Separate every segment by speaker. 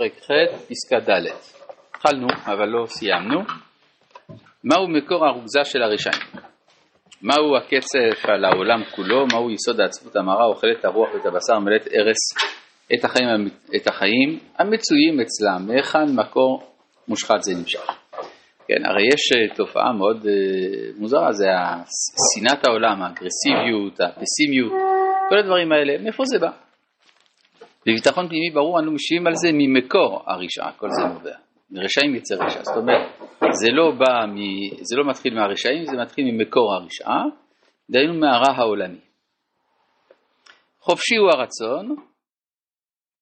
Speaker 1: פרק ח', פסקה ד'. התחלנו, אבל לא סיימנו. מהו מקור הרוגזה של הרשעים? מהו הקצף על העולם כולו? מהו יסוד העצבות המרה אוכלת הרוח ואת הבשר מלאת ארס את החיים, את החיים המצויים אצלם? מהיכן מקור מושחת זה נמשך? כן, הרי יש אה, תופעה מאוד uh, מוזרה, זה שנאת העולם, האגרסיביות, הפסימיות, כל הדברים האלה, מאיפה זה בא? בביטחון פנימי ברור אנו משיבים על זה ממקור הרשעה, כל זה נובע. מרשעים יצא רשע, זאת אומרת, זה לא בא, מ... זה לא מתחיל מהרשעים, זה מתחיל ממקור הרשעה, דהיינו מהרע העולמי. חופשי הוא הרצון,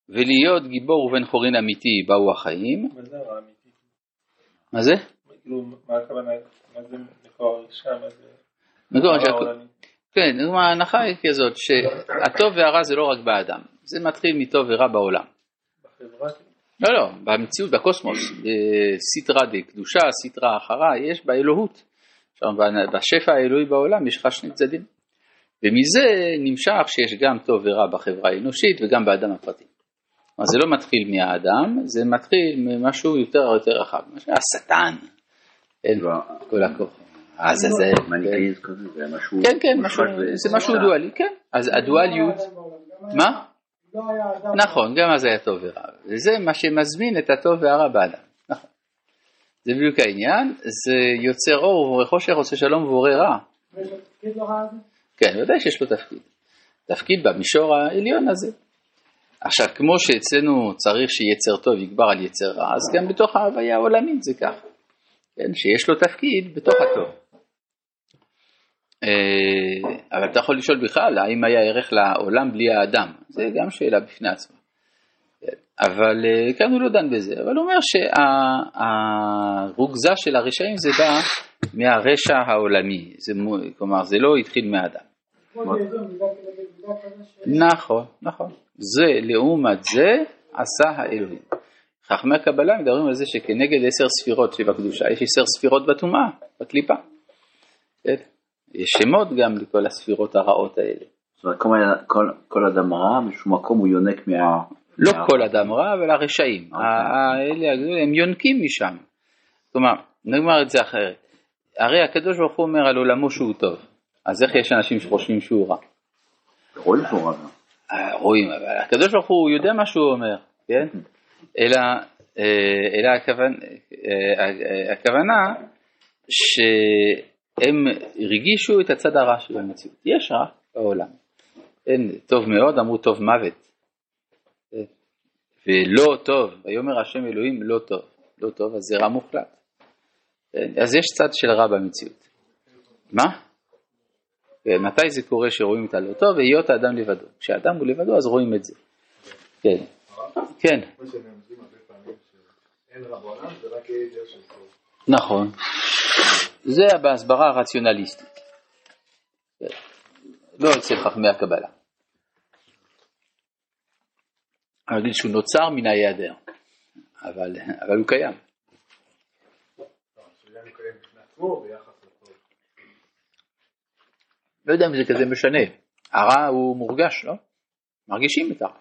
Speaker 1: ולהיות גיבור ובן חורין אמיתי באו החיים.
Speaker 2: מה זה הרע אמיתי?
Speaker 1: מה זה?
Speaker 2: כאילו, מה הכוונה? מה זה מקור הרשעה? מה זה...
Speaker 1: מקור הרשעה. כן, ההנחה היא כזאת, שהטוב והרע זה לא רק באדם, זה מתחיל מטוב ורע בעולם.
Speaker 2: בחברה?
Speaker 1: לא, לא, במציאות, בקוסמוס, סטרא דקדושה, סטרא אחרה, יש באלוהות. עכשיו, בשפע האלוהי בעולם יש לך שני צדדים. ומזה נמשך שיש גם טוב ורע בחברה האנושית וגם באדם הפרטי. כלומר, זה לא מתחיל מהאדם, זה מתחיל ממשהו יותר יותר רחב, השטן, אין כל הכוח. עזאזל.
Speaker 3: מניאקיזם כזה, זה משהו...
Speaker 1: כן, כן, זה משהו דואלי, כן. אז הדואליות, מה?
Speaker 4: לא היה אדם.
Speaker 1: נכון, גם אז היה טוב ורע. וזה מה שמזמין את הטוב והרע באדם. נכון. זה בדיוק העניין, זה יוצר אור ובורא חושך, עושה שלום ובורא רע.
Speaker 4: ויש לו תפקיד לרע הזה?
Speaker 1: כן, ודאי שיש לו תפקיד. תפקיד במישור העליון הזה. עכשיו, כמו שאצלנו צריך שיצר טוב יגבר על יצר רע, אז גם בתוך ההוויה העולמית זה כך. כן, שיש לו תפקיד בתוך הטוב. אה, אבל אתה יכול לשאול בכלל, האם היה ערך לעולם בלי האדם? זה גם שאלה בפני עצמה. כן, אבל אה, כאן הוא לא דן בזה, אבל הוא אומר שהרוגזה של הרשעים זה בא מהרשע העולמי, זה, כלומר זה לא התחיל מהאדם. נכון, נכון. זה לעומת זה עשה האלוהים. חכמי הקבלה מדברים על זה שכנגד עשר ספירות שבקדושה יש עשר ספירות בטומאה, בקליפה. יש שמות גם לכל הספירות הרעות האלה.
Speaker 3: זאת אומרת, כל- כל- כל אדם רע, בשום מקום הוא יונק מה...
Speaker 1: לא
Speaker 3: מה-
Speaker 1: כל אדם רע, אבל הרשעים.
Speaker 3: אוקיי.
Speaker 1: ה- האלה הגדולים, הם יונקים משם. כלומר, נאמר את זה אחרת. הרי הקדוש ברוך הוא אומר על עולמו שהוא טוב. אז איך יש אנשים שחושבים שהוא רע?
Speaker 3: רואים שהוא רע.
Speaker 1: אה, רואים, אבל הקדוש ברוך הוא יודע מה שהוא אומר, כן? אלא, אה, אלא הכוונה, אה, שהם הרגישו את הצד הרע של המציאות. יש רע בעולם. אין, טוב מאוד, אמרו טוב מוות. ולא טוב, ויאמר השם אלוהים לא טוב. לא טוב, אז זה רע מוחלט. כן? אז יש צד של רע במציאות. מה? ומתי זה קורה שרואים את הלא טוב? והיות האדם לבדו. כשהאדם הוא לבדו אז רואים את זה. כן. כן. נכון. זה בהסברה הרציונליסטית. לא אצל חכמי הקבלה. אני אגיד שהוא נוצר מן ההיעדר, אבל, אבל הוא קיים. לא יודע אם זה כזה משנה. הרע הוא מורגש, לא? מרגישים את הרע.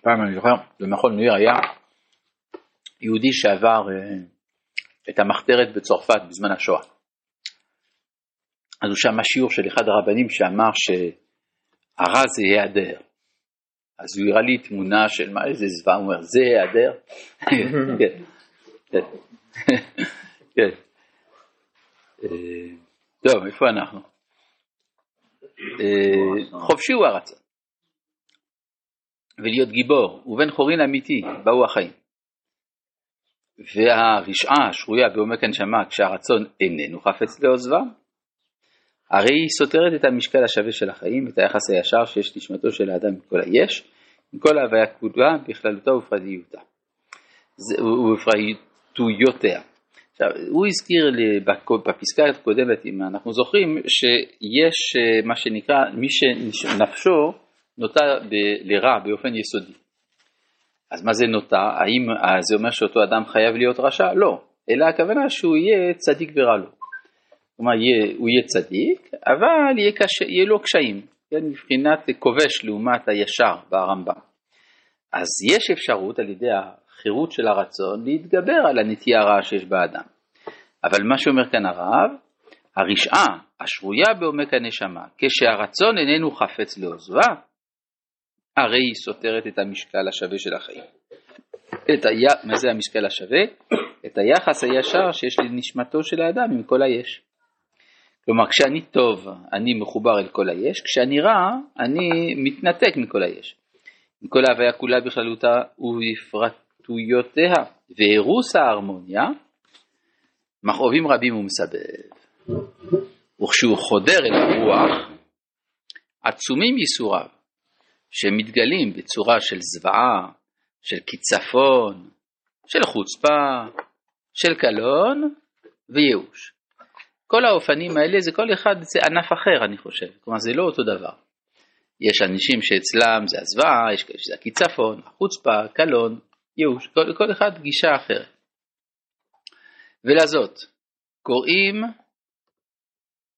Speaker 1: פעם אני זוכר, במכון ניר היה יהודי שעבר אה, את המחתרת בצרפת בזמן השואה. אז הוא שמע שיעור של אחד הרבנים שאמר שהרע זה היעדר. אז הוא הראה לי תמונה של מה איזה זוועה, הוא אומר זה היעדר? כן, כן, כן. אה, טוב, איפה אנחנו? אה, חופשי הוא הרצון. ולהיות גיבור, ובן חורין אמיתי, באו החיים. והרשעה השרויה בעומק הנשמה כשהרצון איננו חפץ לעוזבה, הרי היא סותרת את המשקל השווה של החיים, את היחס הישר שיש נשמתו של האדם עם כל היש, עם כל ההוויה כולה בכללותה ובפרטיותה. ובפרטיותיה. עכשיו, הוא הזכיר בפסקה הקודמת, אם אנחנו זוכרים, שיש אה, מה שנקרא, מי שנפשו נוטה לרע באופן יסודי. אז מה זה נוטה? האם אה, זה אומר שאותו אדם חייב להיות רשע? לא, אלא הכוונה שהוא יהיה צדיק ורע לו. כלומר, הוא יהיה צדיק, אבל יהיה, קשה, יהיה לו קשיים. כן, מבחינת כובש לעומת הישר ברמב"ם. אז יש אפשרות על ידי החירות של הרצון להתגבר על הנטייה הרעה שיש באדם. אבל מה שאומר כאן הרב, הרשעה השרויה בעומק הנשמה, כשהרצון איננו חפץ לעוזבה, הרי היא סותרת את המשקל השווה של החיים. את ה... מה זה המשקל השווה? את היחס הישר שיש לנשמתו של האדם עם כל היש. כלומר, כשאני טוב, אני מחובר אל כל היש, כשאני רע, אני מתנתק מכל היש. עם כל ההוויה כולה בכללותה ובפרטויותיה, ואירוס ההרמוניה, מכאובים רבים הוא מסבב. וכשהוא חודר אל הרוח, עצומים ייסוריו, שמתגלים בצורה של זוועה, של קיצפון, של חוצפה, של קלון וייאוש. כל האופנים האלה זה כל אחד זה ענף אחר אני חושב, כלומר זה לא אותו דבר. יש אנשים שאצלם זה הזוועה, יש כאלה שזה הקיצפון, החוצפה, קלון, ייאוש, כל, כל אחד גישה אחרת. ולזאת, קוראים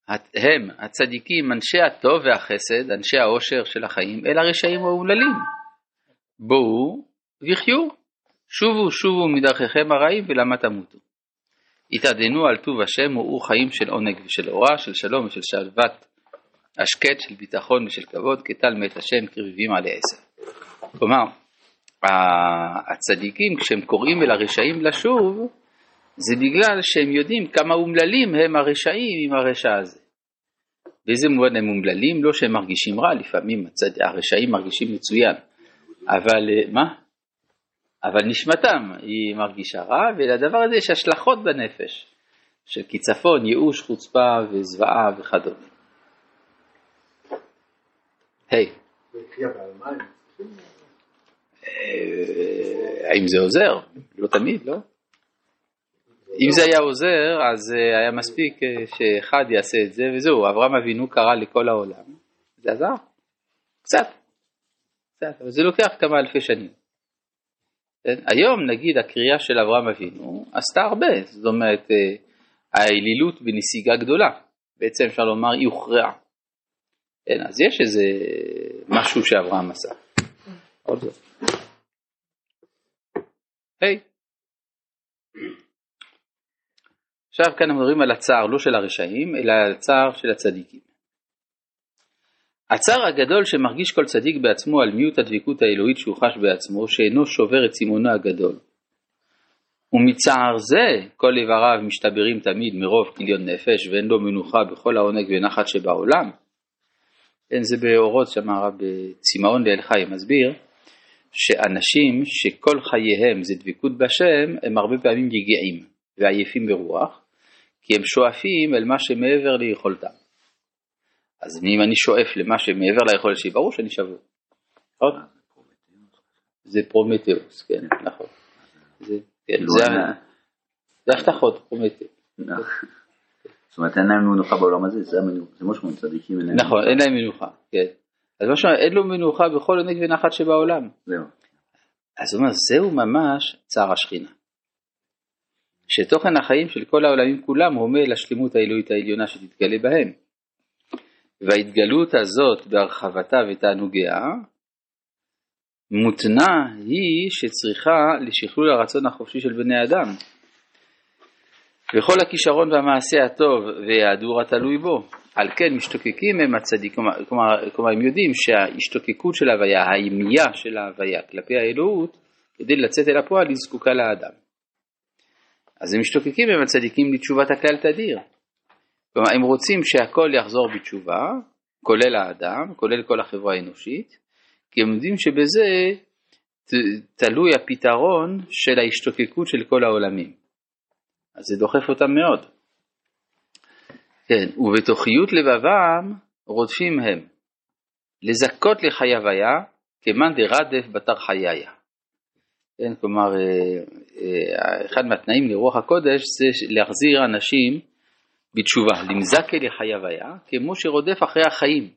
Speaker 1: הם הצדיקים, אנשי הטוב והחסד, אנשי העושר של החיים, אל הרשעים האומללים. בואו וחיו, שובו שובו מדרכיכם הרעים ולמה תמותו. התעדנו על טוב השם וראו חיים של עונג ושל אורה, של שלום ושל שלוות השקט, של ביטחון ושל כבוד, כטל מת השם קרבים עלי עשר. כלומר, הצדיקים כשהם קוראים אל הרשעים לשוב, זה בגלל שהם יודעים כמה אומללים הם הרשעים עם הרשע הזה. באיזה מובן הם אומללים? לא שהם מרגישים רע, לפעמים הצד... הרשעים מרגישים מצוין, אבל אה, מה? אבל נשמתם היא מרגישה רע, ולדבר הזה יש השלכות בנפש, של קיצפון, ייאוש, חוצפה וזוועה וכדומה. היי. אה, האם זה עוזר? לא תמיד, לא? אם זה היה עוזר, אז אה, היה מספיק אה, שאחד יעשה את זה וזהו, אברהם אבינו קרא לכל העולם, זה עזר, קצת, קצת, אבל זה לוקח כמה אלפי שנים. כן? היום נגיד הקריאה של אברהם אבינו עשתה הרבה, זאת אומרת אה, האלילות בנסיגה גדולה, בעצם אפשר לומר היא הוכרעה. כן? אז יש איזה משהו שאברהם עשה. עוד זאת. היי. Hey. עכשיו כאן מדברים על הצער לא של הרשעים, אלא על הצער של הצדיקים. הצער הגדול שמרגיש כל צדיק בעצמו על מיעוט הדבקות האלוהית שהוא חש בעצמו, שאינו שובר את צימונו הגדול. ומצער זה כל איבריו משתברים תמיד מרוב כליון נפש ואין לו מנוחה בכל העונג ונחת שבעולם. כן, זה באורות שם הרב בצמאון לאל חי מסביר שאנשים שכל חייהם זה דבקות בשם הם הרבה פעמים יגעים ועייפים ברוח כי הם שואפים אל מה שמעבר ליכולתם. אז אם אני שואף למה שמעבר ליכולת שלי, ברור שאני שבור. עוד? זה פרומטאוס, כן, נכון. זה, כן, זה הבטחות, פרומטאוס.
Speaker 3: זאת אומרת אין להם מנוחה בעולם הזה, זה מה שאומרים צדיקים.
Speaker 1: נכון, אין להם מנוחה, כן. אז מה שאומר, אין לו מנוחה בכל עונג ונחת שבעולם.
Speaker 3: זהו.
Speaker 1: אז הוא אומר, זהו ממש צער השכינה. שתוכן החיים של כל העולמים כולם הומה לשלמות האלוהית העליונה שתתגלה בהם. וההתגלות הזאת בהרחבתה ותענוגיה מותנה היא שצריכה לשכלול הרצון החופשי של בני אדם. וכל הכישרון והמעשה הטוב וההדור התלוי בו. על כן משתוקקים הם הצדיק, כלומר, כלומר הם יודעים שההשתוקקות של ההוויה, האימייה של ההוויה כלפי האלוהות, כדי לצאת אל הפועל היא זקוקה לאדם. אז הם משתוקקים הם הצדיקים לתשובת הכלל תדיר. כלומר, הם רוצים שהכל יחזור בתשובה, כולל האדם, כולל כל החברה האנושית, כי הם יודעים שבזה תלוי הפתרון של ההשתוקקות של כל העולמים. אז זה דוחף אותם מאוד. כן, ובתוכיות לבבם רודפים הם, לזכות לחיי הוויה, כמאן דרדף בתר חייה. כן, כלומר, אה, אה, אחד מהתנאים לרוח הקודש זה להחזיר אנשים בתשובה, למזקה לחיי הוויה, כמו שרודף אחרי החיים,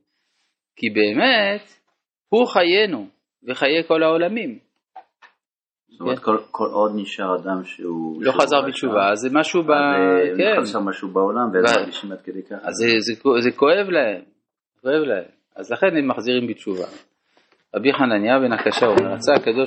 Speaker 1: כי באמת הוא חיינו וחיי כל העולמים.
Speaker 3: זאת אומרת, כל, כל עוד נשאר אדם שהוא...
Speaker 1: לא חזר בתשובה, זה משהו ב...
Speaker 3: כן. חסר משהו בעולם, והם מרגישים עד כדי ככה.
Speaker 1: אז זה, זה, זה כואב להם, כואב להם. אז לכן הם מחזירים בתשובה. רבי חנניה בן הקשה אומר, רצה הקדוש